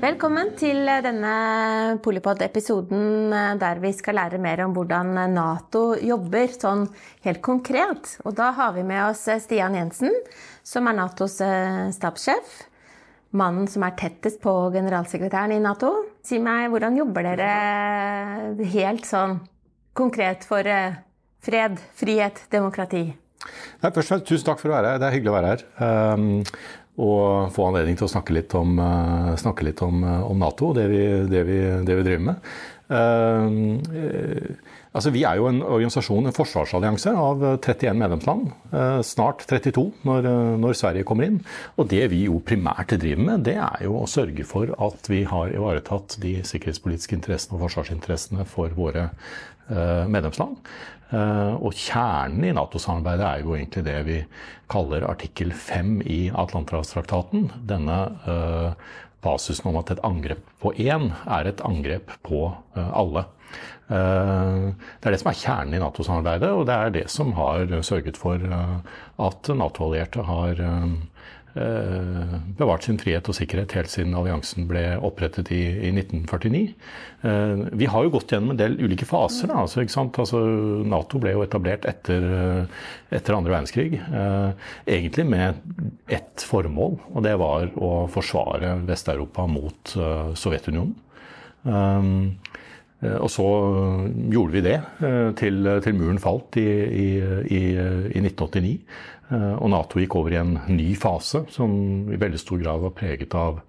Velkommen til denne Polipod-episoden der vi skal lære mer om hvordan Nato jobber sånn helt konkret. Og da har vi med oss Stian Jensen, som er Natos eh, stabssjef. Mannen som er tettest på generalsekretæren i Nato. Si meg, hvordan jobber dere helt sånn konkret for eh, fred, frihet, demokrati? Nei, først og fremst, Tusen takk for å være her. Det er hyggelig å være her. Um, og få anledning til å snakke litt om, uh, snakke litt om, uh, om Nato, det vi, det, det vi, driver med. Uh, altså vi er jo en organisasjon, en forsvarsallianse av 31 medlemsland. snart 32 når, når, Sverige kommer inn. Og det vi jo primært driver med, det er jo å sørge for at vi har ivaretatt de sikkerhetspolitiske interessene og forsvarsinteressene for våre medlemsland. Eh, og kjernen i Nato-samarbeidet er jo egentlig det vi kaller artikkel 5 i Atlanterhavstraktaten. Denne basisen eh, om at et angrep på én er et angrep på eh, alle. Det er det som er kjernen i Nato-samarbeidet, og det er det som har sørget for at Nato-allierte har Eh, bevart sin frihet og sikkerhet helt siden alliansen ble opprettet i, i 1949. Eh, vi har jo gått gjennom en del ulike faser. Altså, altså, Nato ble jo etablert etter, eh, etter andre verdenskrig. Egentlig med ett formål, og det var å forsvare Vest-Europa mot Sovjetunionen. Og så gjorde vi det til, til muren falt i, i, i 1989. Eh, og Nato gikk over i en ny fase som i veldig stor grad var preget av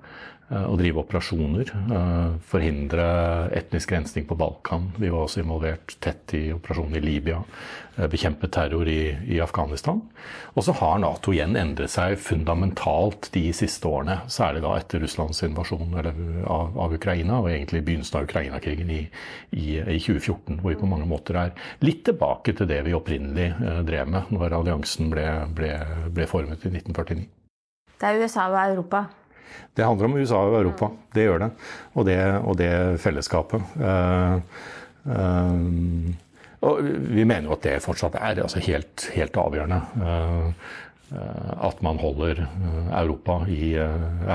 å drive operasjoner. Eh, forhindre etnisk rensning på Balkan. Vi var også involvert tett i operasjonen i Libya. Eh, bekjempe terror i, i, Afghanistan. Og så har Nato igjen endret seg fundamentalt de siste årene. Særlig da etter Russlands invasjon av, av, Ukraina, og egentlig begynnelsen av Ukraina-krigen i, i, i, 2014. Hvor vi på mange måter er litt tilbake til det vi opprinnelig drev med når alliansen ble, ble, ble formet i 1949. Det er USA og Europa det handler om USA og Europa. Det gjør det. Og det, og det fellesskapet. Uh, uh, og vi mener jo at det fortsatt er altså helt, helt, avgjørende. Uh, at man holder Europa i,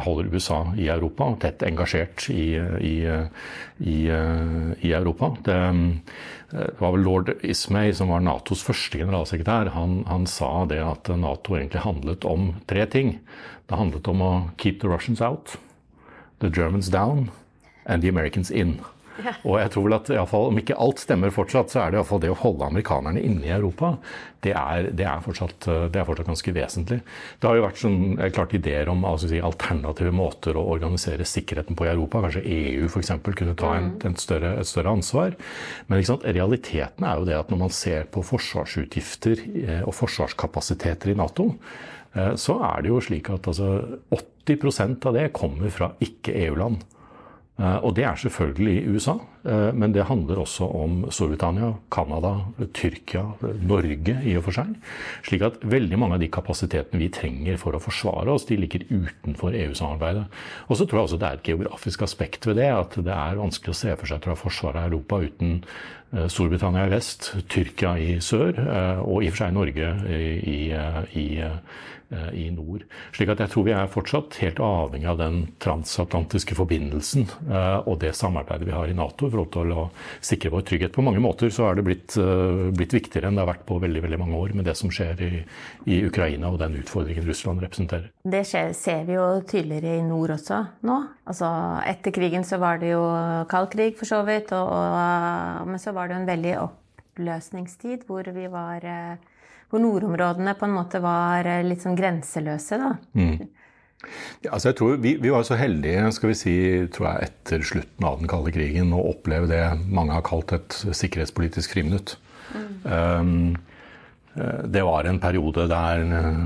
holder USA i Europa, tett engasjert i, i, i Europa. Det, det, var vel lord Ismay, som var Natos første generalsekretær, han, han sa det at Nato egentlig handlet om tre ting. Det handlet om å keep the Russians out, the Germans down and the Americans in. Og jeg tror vel at fall, Om ikke alt stemmer fortsatt, så er det iallfall det å holde amerikanerne inne i Europa. Det er, det er, fortsatt, det er fortsatt, ganske vesentlig. Det har jo vært sånn, klart ideer om altså alternative måter å organisere sikkerheten på i Europa. Kanskje EU f.eks. kunne ta en, mm. en større, et større ansvar. Men realiteten er jo det at når man ser på forsvarsutgifter eh, og forsvarskapasiteter i Nato, Eh, så er det jo slik at altså 80% av det kommer fra ikke-EU-land. Eh, og det er selvfølgelig i USA, eh, men det handler også om Storbritannia, Canada, Tyrkia, Norge i og for seg. Slik at veldig mange av de kapasitetene vi trenger for å forsvare oss, de ligger utenfor EU-samarbeidet. Og så tror jeg også det er et geografisk aspekt ved det, at det er vanskelig å se for seg å forsvare Europa uten Storbritannia i vest, Tyrkia i sør, og i og for seg Norge i, i, i Eh, i nord. Slik at jeg tror vi er fortsatt helt avhengig av den transatlantiske forbindelsen eh, og det samarbeidet vi har i Nato for å sikre vår trygghet. På mange måter så er det blitt, eh, blitt viktigere enn det har vært på veldig veldig mange år med det som skjer i, i Ukraina og den utfordringen Russland representerer. Det skjer, ser vi jo tydeligere i nord også nå. Altså, etter krigen så var det jo kald krig for så vidt, og, og, men så var det en veldig oppløsningstid hvor vi var hvor nordområdene på en måte var eh, litt sånn grenseløse, da. Mm. Ja, altså jeg tror vi, vi, var så heldige skal vi si, tror jeg, etter slutten av den kalde krigen å oppleve det mange har kalt et sikkerhetspolitisk friminutt. Mm. Um, det var en periode der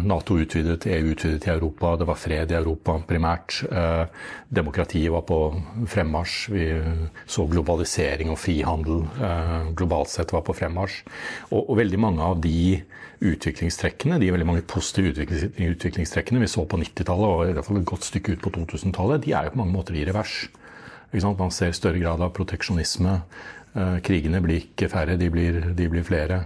Nato utvidet, EU utvidet i Europa. Det var fred i Europa primært. Eh, demokratiet var på fremmarsj. Vi så globalisering og frihandel eh, globalt sett var på fremmarsj. Og, veldig mange av de utviklingstrekkene, de veldig mange positive utviklingstrekkene vi så på 90-tallet og i hvert fall et godt stykke ut på 2000-tallet, de er jo på mange måter i revers. Man ser større grad av proteksjonisme. Krigene blir ikke færre, de blir, de blir flere.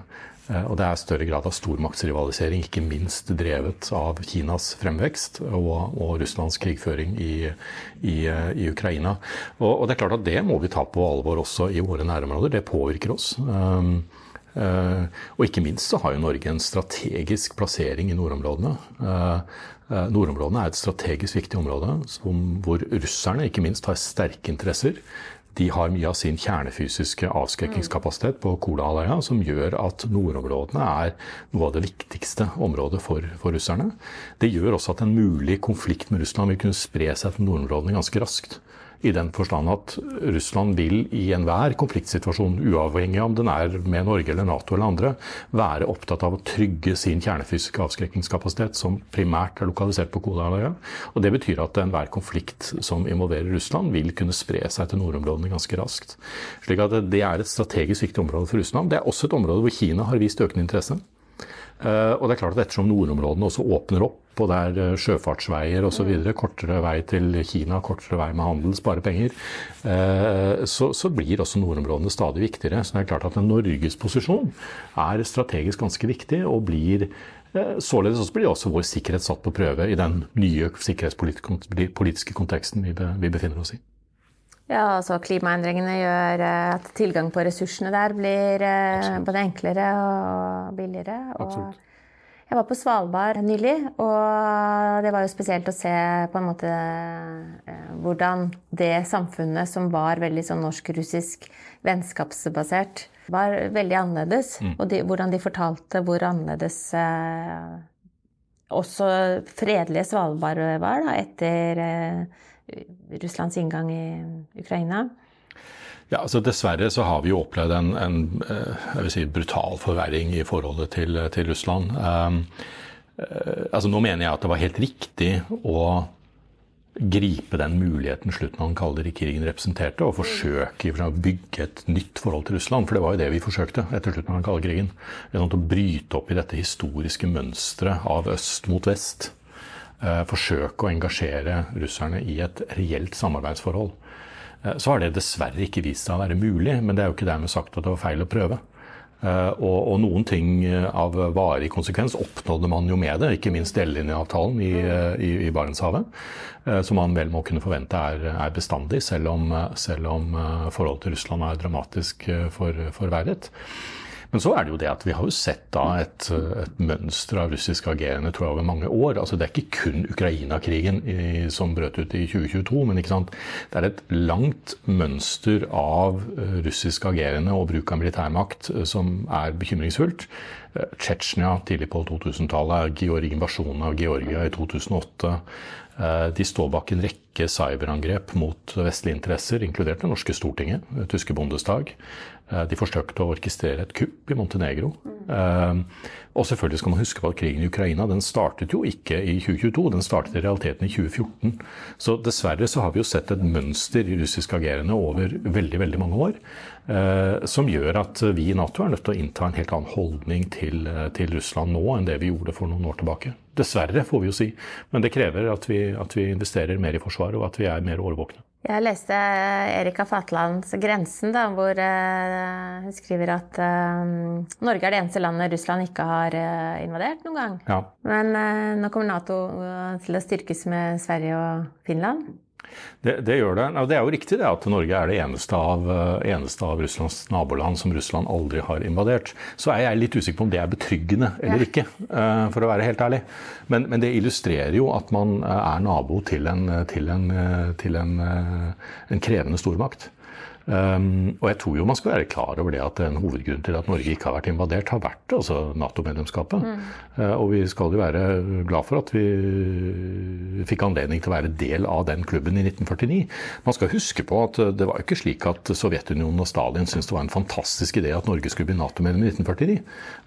Eh, og det er større grad av stormaktsrivalisering, ikke minst drevet av Kinas fremvekst og, og Russlands krigføring i, i, eh, i Ukraina. Og, og, det er klart at det må vi ta på alvor også i våre nærområder. Det påvirker oss. Um, uh, og ikke minst så har jo Norge en strategisk plassering i nordområdene. Uh, Nordområdene er et strategisk viktig område som, hvor russerne ikke minst har sterke interesser de har mye av sin kjernefysiske avskrekkingskapasitet på Kolahalvøya, som gjør at nordområdene er noe av det viktigste området for, for, russerne. Det gjør også at en mulig konflikt med Russland vil kunne spre seg til nordområdene ganske raskt i den forstand at Russland vil i enhver konfliktsituasjon, uavhengig om den er med Norge eller Nato eller andre, være opptatt av å trygge sin kjernefysiske avskrekkingskapasitet, som primært er lokalisert på Kolahalvøya. Og det betyr at enhver konflikt som involverer Russland, vil kunne spre seg til nordområdene ganske raskt. Slik at det er et strategisk viktig område for Russland. Det er også et område hvor Kina har vist økende interesse. Eh, og det er klart at ettersom nordområdene også åpner opp, og det er eh, sjøfartsveier osv., kortere vei til Kina, kortere vei med handel, spare penger, eh, så, så, blir også nordområdene stadig viktigere. Så det er klart at Norges posisjon er strategisk ganske viktig, og blir Således også blir også vår sikkerhet satt på prøve i den nye sikkerhetspolitiske konteksten vi befinner oss i. Ja, altså Klimaendringene gjør eh, at tilgang på ressursene der blir eh, Absolutt. både enklere og billigere. Og jeg var på Svalbard nylig, og det var jo spesielt å se på en måte eh, hvordan det samfunnet som var veldig sånn norsk-russisk vennskapsbasert, var veldig annerledes. Mm. Og de, hvordan de fortalte hvor annerledes også fredelige Svalbard var da, etter eh, Russlands inngang i Ukraina? Ja, altså Dessverre så har vi jo opplevd en, en vil si, brutal forverring i forholdet til, til Russland. Um, altså Nå mener jeg at det var helt riktig å gripe den muligheten slutten av den kalde krigen representerte, og forsøke å bygge et nytt forhold til Russland. For det var jo det vi forsøkte etter slutten av den kalde krigen. Å bryte opp i dette historiske mønsteret av øst mot vest. Eh, forsøke å engasjere russerne i et reelt samarbeidsforhold. Eh, så har det dessverre ikke vist seg å være mulig, men det er jo ikke dermed sagt at det var feil å prøve. Eh, og, og noen ting av varig konsekvens oppnådde man jo med det, ikke minst delelinjeavtalen i, i, i, Barentshavet, som man vel må kunne forvente er, er bestandig, selv om, selv om forholdet til Russland er dramatisk for, forverret. Men så er det jo det at vi har jo sett da et, et mønster av russisk agerende tror jeg, over mange år. Altså Det er ikke kun Ukraina-krigen som brøt ut i 2022, men det er et langt mønster av eh, russisk agerende og bruk av militærmakt eh, som er bekymringsfullt. Eh, Tsjetsjenia tidlig på 2000-tallet, invasjonen av Georgia i 2008. De står bak en rekke cyberangrep mot vestlige interesser, inkludert det norske Stortinget, tyske Bondestag. Eh, de forsøkte å orkestrere et kupp i Montenegro. Mm. Og selvfølgelig skal man huske på at krigen i Ukraina den startet jo ikke i 2022, den startet i realiteten i 2014. Så dessverre så har vi jo sett et mønster i russisk agerende over veldig veldig mange år. Eh, som gjør at vi i Nato er nødt til å innta en helt annen holdning til, til Russland nå enn det vi gjorde for noen år tilbake. Dessverre, får vi jo si. Men det krever at vi, at vi investerer mer i Forsvaret, og at vi er mer årvåkne. Jeg leste Erika Fatlands 'Grensen', da, hvor uh, hun skriver at uh, Norge er det eneste landet Russland ikke har invadert noen gang. Ja. Men nå kommer Nato til å styrkes med Sverige og Finland. Det, det, gjør det. Det er jo riktig det at Norge er det eneste av, eh, eneste av, Russlands naboland som Russland aldri har invadert. Så er jeg litt usikker på om det er betryggende eller ikke, eh, for å være helt ærlig. Men, men, det illustrerer jo at man eh, er nabo til en, til en, til en, en krevende stormakt. Um, og jeg tror jo man skal være klar over det at en hovedgrunn til at Norge ikke har vært invadert, har vært altså Nato-medlemskapet. Mm. Uh, og vi skal jo være glad for at vi fikk anledning til å være del av den klubben i 1949. Man skal huske på at det var ikke slik at Sovjetunionen og Stalin syntes det var en fantastisk idé at Norge skulle bli Nato-medlem i 1949.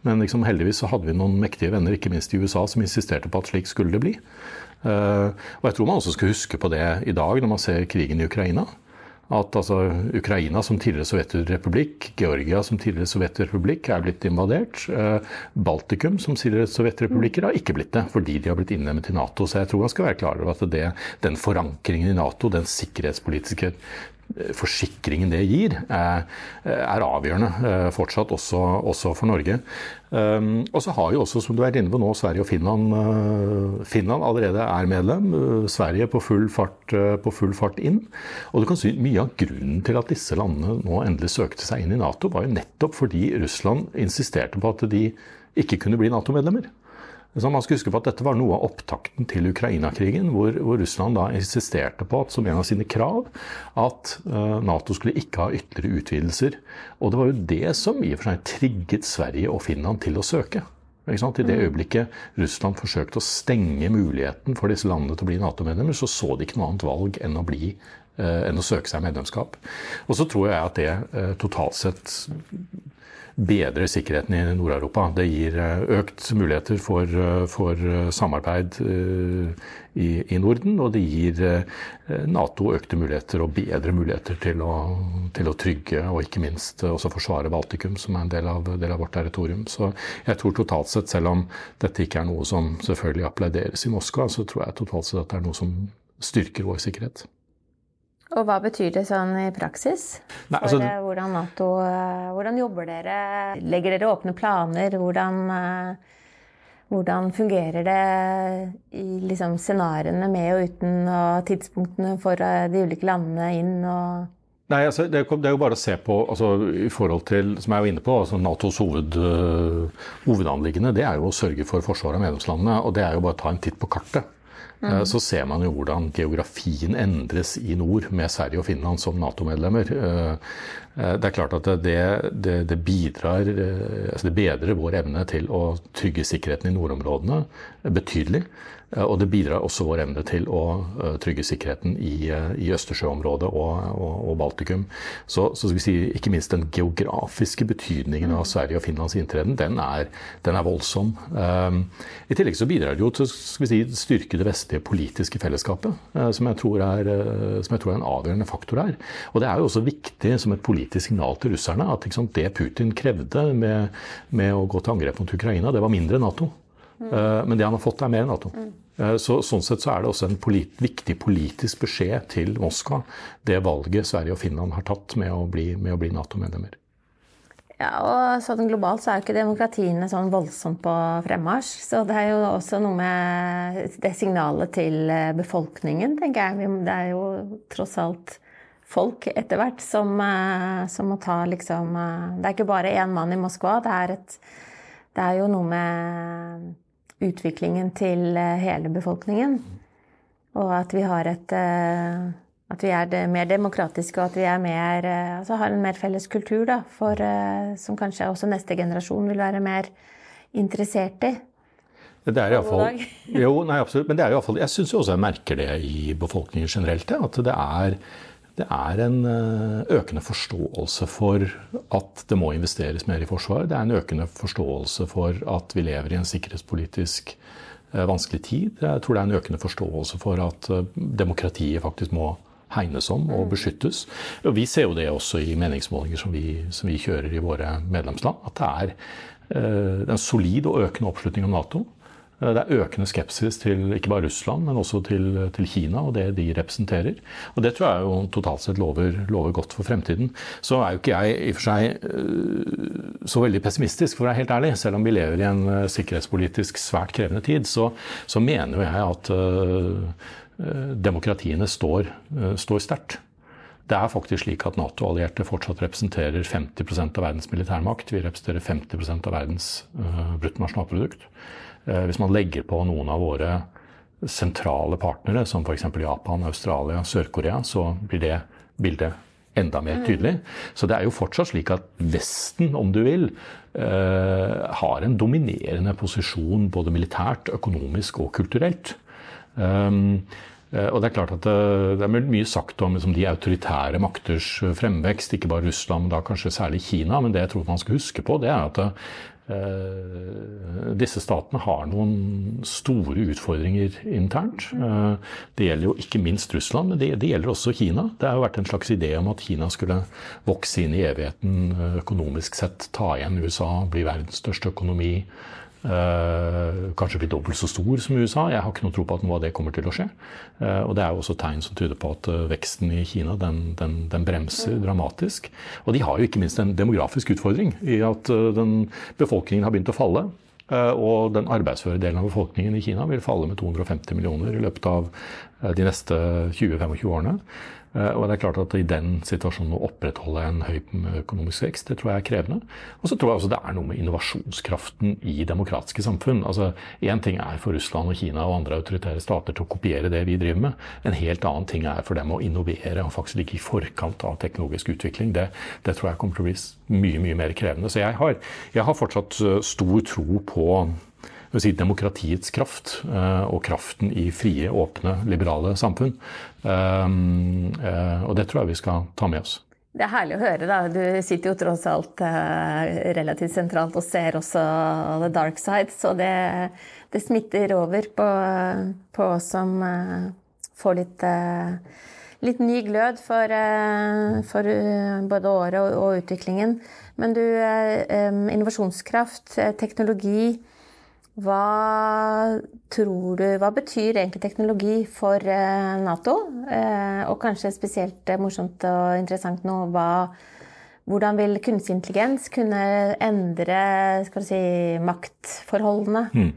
Men liksom, heldigvis så hadde vi noen mektige venner, ikke minst i USA, som insisterte på at slik skulle det bli. Uh, og jeg tror man også skal huske på det i dag, når man ser krigen i Ukraina at altså, Ukraina som tidligere sovjetrepublikk, Georgia som tidligere sovjetrepublikk er blitt invadert. Eh, Baltikum som tidligere sovjetrepublikker har ikke blitt det, fordi de har blitt innlemmet i Nato. Så jeg tror man skal være klar over at det, den forankringen i Nato, den sikkerhetspolitiske forsikringen det gir, er, er avgjørende eh, fortsatt, også, for Norge. Um, og så har jo også, som du er inne på nå, Sverige og Finland Finland allerede er medlem. Sverige på full, fart, på full, fart, inn. Og du kan si Mye av grunnen til at disse landene nå endelig søkte seg inn i Nato, var jo nettopp fordi Russland insisterte på at de ikke kunne bli Nato-medlemmer. Så man skal huske på at Dette var noe av opptakten til Ukraina-krigen, hvor, hvor, Russland da insisterte på at som en av sine krav at uh, Nato skulle ikke ha ytterligere utvidelser. Og det var jo det som i og for seg trigget Sverige og Finland til å søke. I det mm. øyeblikket Russland forsøkte å stenge muligheten for disse landene til å bli Nato-medlemmer, så så de ikke noe annet valg enn å, bli, enn å søke seg medlemskap. Og så tror jeg at det uh, totalt sett bedrer sikkerheten i Nord-Europa. Det gir eh, økt muligheter for, eh, for eh, samarbeid i, i, Norden, og det gir Nato økte muligheter og bedre muligheter til å, til å, trygge og ikke minst også forsvare Baltikum, som er en del av, del av, vårt territorium. Så jeg tror totalt sett, selv om dette ikke er noe som selvfølgelig applauderes i Moskva, så tror jeg totalt sett at det er noe som styrker vår sikkerhet. Og hva betyr det sånn i praksis? Nei, altså, For eh, hvordan Nato eh, Hvordan jobber dere? Legger dere åpne planer? Hvordan, eh, hvordan fungerer det i liksom, scenarioene med og uten, og tidspunktene for de ulike landene inn? og Nei, altså, det, er jo bare å se på altså, i forhold til, som jeg er jo inne på, altså Natos hoved, uh, hovedanliggende det er jo å sørge for forsvaret av medlemslandene. Og det er jo bare å ta en titt på kartet. Mm. Så ser man jo hvordan geografien endres i nord med Sverige og Finland som Nato-medlemmer. Eh, eh, det er klart at det, det, det bidrar altså Det bedrer vår evne til å trygge sikkerheten i nordområdene betydelig. Eh, og det bidrar også vår evne til å eh, trygge sikkerheten i, eh, i Østersjøområdet og, og, og, Baltikum. Så, så, skal vi si, ikke minst den geografiske betydningen av Sverige og Finlands inntreden, den er, den er voldsom. Um, I tillegg så bidrar det jo til å si, styrke det vestlige politiske fellesskapet, uh, som, jeg er, uh, som, jeg tror er, en avgjørende faktor her. Og det er jo også viktig som et politisk signal til russerne at sant, det Putin krevde med, med å gå til angrep mot Ukraina, det var mindre Nato. Mm. Men det han har fått, er mer Nato. Mm. Så, sånn sett så er det også en polit, viktig politisk beskjed til Moskva, det valget Sverige og Finland har tatt med å bli, bli Nato-medlemmer. Ja, og sånn Globalt så er jo ikke demokratiene sånn voldsomt på fremmarsj. Så det er jo også noe med det signalet til eh, befolkningen, tenker jeg. Det er jo tross alt folk etter hvert som, som, må ta liksom Det er ikke bare én mann i Moskva. Det er, et, det er jo noe med utviklingen til eh, hele befolkningen. Og at vi har et eh, At vi er mer demokratiske, og at vi er mer, eh, altså har en mer felles kultur, da, for, som kanskje også neste generasjon vil være mer interessert i. Det er iallfall Jo, nei, absolutt. Men det er iallfall Jeg syns også jeg merker det i befolkningen generelt. At det er det er en eh, økende forståelse for at det må investeres mer i Forsvaret. Det er en økende forståelse for at vi lever i en sikkerhetspolitisk eh, vanskelig tid. Jeg tror det er en økende forståelse for at eh, demokratiet faktisk må hegnes om og mm. beskyttes. Og vi ser jo det også i meningsmålinger som vi, som vi kjører i våre medlemsland. At det er, det er en solid og økende oppslutning om Nato. Eh, det er økende skepsis til ikke bare Russland, men også til, til, Kina og det de representerer. Og Det tror jeg jo totalt sett lover, lover, godt for fremtiden. Så er jo ikke jeg i og for seg eh, så veldig pessimistisk, for å være helt ærlig. Selv om vi lever i en eh, sikkerhetspolitisk svært krevende tid, så, så mener jeg at øh, demokratiene står, øh, står sterkt. Det er faktisk slik at Nato-allierte fortsatt representerer 50% av verdens militærmakt. Vi representerer 50% av verdens uh, bruttonasjonalprodukt. Uh, hvis man legger på noen av våre sentrale partnere, som f.eks. Japan, Australia, Sør-Korea, så blir det bildet enda mer tydelig. Så det er jo fortsatt slik at Vesten, om du vil, har en dominerende posisjon både militært, økonomisk og kulturelt. Um, og Det er klart at det, er mye sagt om liksom, de autoritære makters fremvekst, ikke bare Russland, men da kanskje særlig Kina. Men det jeg tror man skal huske på, det er at Eh, disse statene har noen store utfordringer internt. Eh, det gjelder jo ikke minst Russland, men det, det, gjelder også Kina. Det har jo vært en slags idé om at Kina skulle vokse inn i evigheten eh, økonomisk sett, ta igjen USA, bli verdens største økonomi. Uh, kanskje bli dobbelt så stor som USA. Jeg har ikke noe tro på at noe av det kommer til å skje. Uh, og det er jo også tegn som tyder på at uh, veksten i Kina den, den, den, bremser mm. dramatisk. Og de har jo ikke minst en demografisk utfordring i at den befolkningen har begynt å falle. Og den arbeidsføre delen av befolkningen i Kina vil falle med 250 millioner i løpet av de neste 20-25 årene. Eh, og det er klart at i den situasjonen å opprettholde en høy økonomisk vekst, det tror jeg er krevende. Og så tror jeg også det er noe med innovasjonskraften i demokratiske samfunn. Altså, Én ting er for Russland og Kina og andre autoritære stater til å kopiere det vi driver med. En helt annen ting er for dem å innovere og faktisk ligge i forkant av teknologisk utvikling. Det, det tror jeg kommer til å bli mye, mye mer krevende. Så jeg har, jeg har fortsatt eh, stor tro på si, demokratiets kraft eh, og kraften i frie, åpne, liberale samfunn. Eh, eh, og det tror jeg vi skal ta med oss. Det er herlig å høre. da. Du sitter jo tross alt relativt sentralt og ser også the dark side, så det, det smitter over på, på oss som får litt, litt ny glød for, for både året og, og, utviklingen. Men du, innovasjonskraft, teknologi hva tror du Hva betyr egentlig teknologi for eh, Nato? Eh, og kanskje spesielt eh, morsomt og interessant nå hva, hvordan vil kunstig intelligens kunne endre si, maktforholdene? Hmm.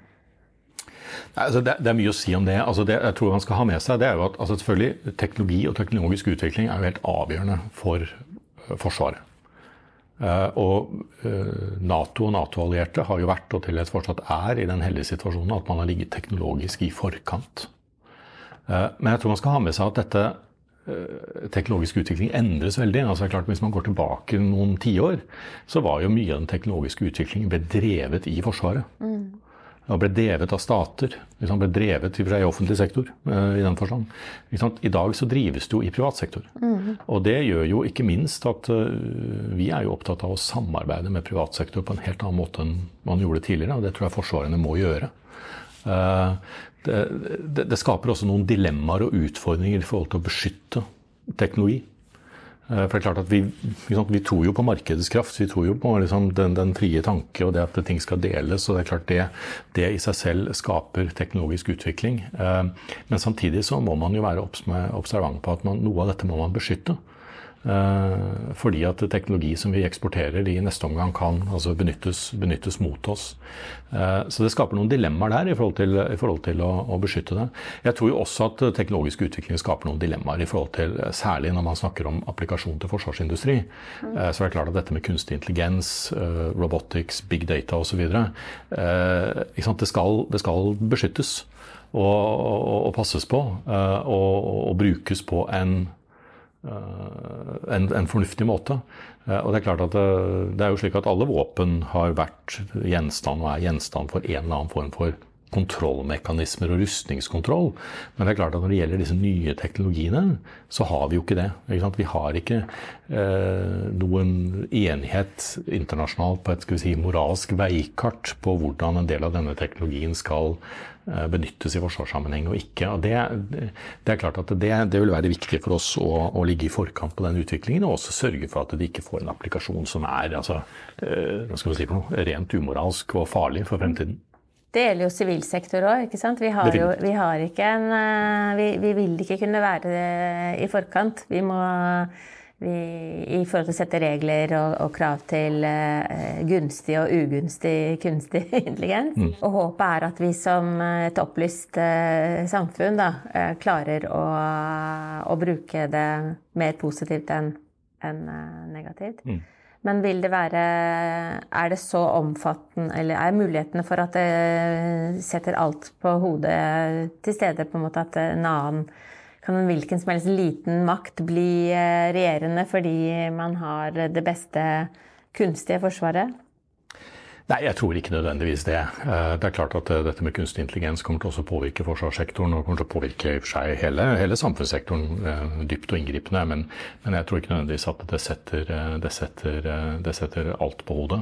Altså det, det, er mye å si om det. Altså det jeg tror man skal ha med seg, det er jo at altså selvfølgelig, teknologi og teknologisk utvikling er jo helt avgjørende for Forsvaret. Eh, og eh, Nato og Nato-allierte har jo vært, og til dels fortsatt er, i den heldige situasjonen at man har ligget teknologisk i forkant. Eh, men jeg tror man skal ha med seg at dette teknologisk utvikling endres veldig. Altså klart Hvis man går tilbake noen tiår, så var jo mye av den teknologiske utviklingen bedrevet i Forsvaret. Mm og ble drevet av stater. Liksom ble drevet i offentlig sektor uh, i den forstand. I dag så drives det jo i privat sektor. Mm. Og det gjør jo ikke minst at uh, vi er jo opptatt av å samarbeide med privat sektor på en helt annen måte enn man gjorde tidligere, og det tror jeg forsvarene må gjøre. Uh, det, det, det skaper også noen dilemmaer og utfordringer i forhold til å beskytte teknologi. Eh, for det er klart at vi, vi, tror jo på markedets kraft. Vi tror jo på liksom den, den, frie tanke og det at ting skal deles. og Det er klart det, det i seg selv skaper teknologisk utvikling. Eh, men samtidig så må man jo være observant på at man, noe av dette må man beskytte. Eh, fordi at teknologi som vi eksporterer, i neste omgang kan altså benyttes, benyttes, mot oss. Eh, så det skaper noen dilemmaer der i forhold til, i forhold til å, å, beskytte det. Jeg tror jo også at teknologisk utvikling skaper noen dilemmaer, i forhold til, særlig når man snakker om applikasjon til forsvarsindustri. Så er det klart at dette med kunstig intelligens, robotics, big data osv. Det, skal, det skal beskyttes og, og, og passes på og, og brukes på en Eh, en, en, fornuftig måte. Eh, og Det er klart at det, eh, det, er jo slik at alle våpen har vært gjenstand og er gjenstand for en eller annen form for kontrollmekanismer og rustningskontroll. Men det er klart at når det gjelder disse nye teknologiene, så har vi jo ikke det. Ikke vi har ikke eh, noen enighet internasjonalt på et skal vi si, moralsk veikart på hvordan en del av denne teknologien skal Eh, benyttes i forsvarssammenheng og ikke. Og det, det, er klart at det, det, vil være viktig for oss å, å, ligge i forkant på den utviklingen, og også sørge for at de ikke får en applikasjon som er altså, eh, si noe, rent umoralsk og farlig for fremtiden. Det gjelder jo sivil sektor òg. Vi har, jo, vi har ikke en eh, vi, vi vil ikke kunne være i forkant. Vi må vi, i forhold til å sette regler og, og krav til uh, gunstig og ugunstig kunstig intelligens. Mm. Og håpet er at vi som et opplyst uh, samfunn da, uh, klarer å, å, bruke det mer positivt enn en, negativt. Mm. Men vil det være Er det så omfattende Eller er mulighetene for at det setter alt på hodet til stede, på en måte at en annen kan en hvilken som helst liten makt bli eh, regjerende fordi man har det beste kunstige forsvaret? Nei, jeg tror ikke nødvendigvis det. Eh, det er klart at eh, dette med kunstig intelligens kommer til å påvirke forsvarssektoren og kommer til å påvirke i for seg hele, hele samfunnssektoren eh, dypt og inngripende. Men, men, jeg tror ikke nødvendigvis at det setter, det setter, det setter alt på hodet.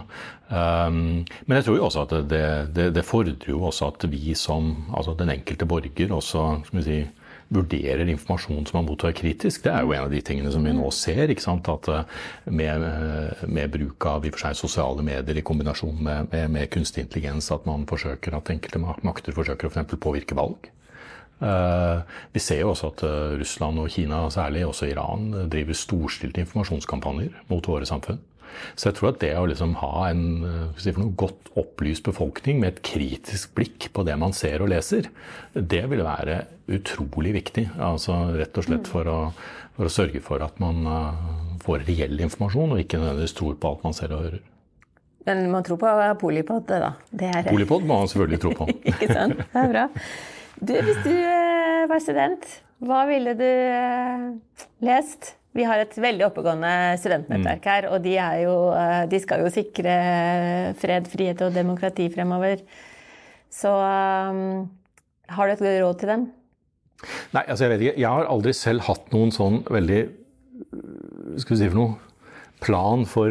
Men jeg tror jo også at det, det, det fordrer jo også at vi som altså den enkelte borger også skal vi si, vurderer informasjon som man mottar kritisk. Det er jo en av de tingene som vi nå ser. At eh, med, eh, med bruk av i for seg sosiale medier i kombinasjon med, med, med, kunstig intelligens, at man forsøker at enkelte makter forsøker å for påvirke valg. Uh, vi ser jo også at uh, Russland og Kina, særlig også Iran, driver storstilte informasjonskampanjer mot våre samfunn. Så jeg tror at det å liksom ha en eh, si noe, godt opplyst befolkning med et kritisk blikk på det man ser og leser, det vil være utrolig viktig. Altså rett og slett for å, for å sørge for at man uh, får reell informasjon, og ikke nødvendigvis tror på alt man ser og hører. Men man tror på Polipod, da? Er... Polipod må man selvfølgelig tro på. ikke sant? Det er bra. Du, hvis du eh, var student, hva ville du lest? Vi har et veldig oppegående studentnettverk her, og de, jo, eh, de, skal jo sikre fred, frihet og demokrati fremover. Så um, har du et godt råd til dem? Nei, altså jeg vet ikke. Jeg har aldri selv hatt noen sånn veldig Skal vi si for noe plan for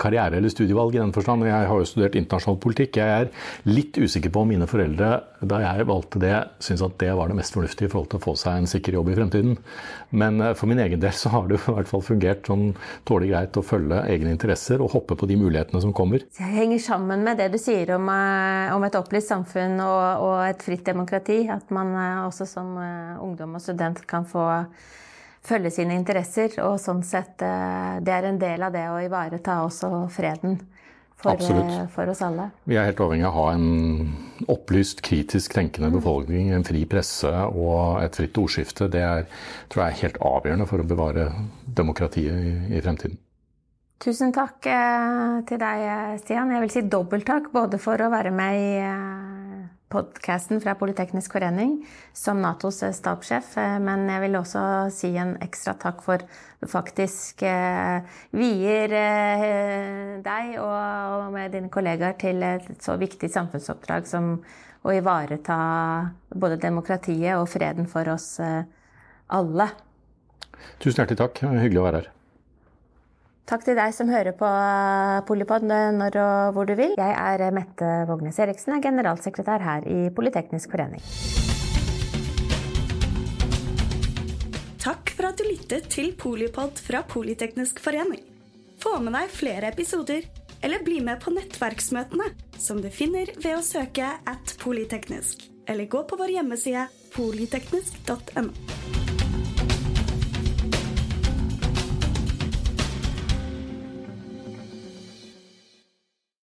karriere eller studievalg i den forstand. Jeg har jo studert internasjonal politikk. Jeg er litt usikker på om mine foreldre, da jeg valgte det, syntes at det var det mest fornuftige i forhold til å få seg en sikker jobb i fremtiden. Men eh, for min egen del så har det jo i hvert fall fungert sånn tålelig greit å følge egne interesser og hoppe på de mulighetene som kommer. Det henger sammen med det du sier om, eh, om et opplyst samfunn og, og, et fritt demokrati. At man eh, også som ungdom og student kan få følge sine interesser. Og sånn sett eh, Det er en del av det å ivareta også freden. For, eh, for, oss alle. Vi er helt avhengig av å ha en opplyst, kritisk tenkende befolkning, en fri presse og et fritt ordskifte. Det er, tror jeg er helt avgjørende for å bevare demokratiet i, i fremtiden. Tusen takk eh, til deg, Stian. Jeg vil si dobbelt takk, både for å være med i podkasten fra Politeknisk forening som Natos eh, stabssjef. Eh, men jeg vil også si en ekstra takk for du faktisk eh, vier eh, deg og, og, med dine kollegaer til et så viktig samfunnsoppdrag som å ivareta både demokratiet og freden for oss eh, alle. Tusen hjertelig takk. Hyggelig å være her. Takk til deg som hører på Polipod når og hvor du vil. Jeg er Mette Vågnes Eriksen, er generalsekretær her i Politeknisk forening. Takk for at du lyttet til Polipod fra Politeknisk forening. Få med deg flere episoder, eller bli med på nettverksmøtene, som du finner ved å søke at polyteknisk, eller gå på vår hjemmeside polyteknisk.no.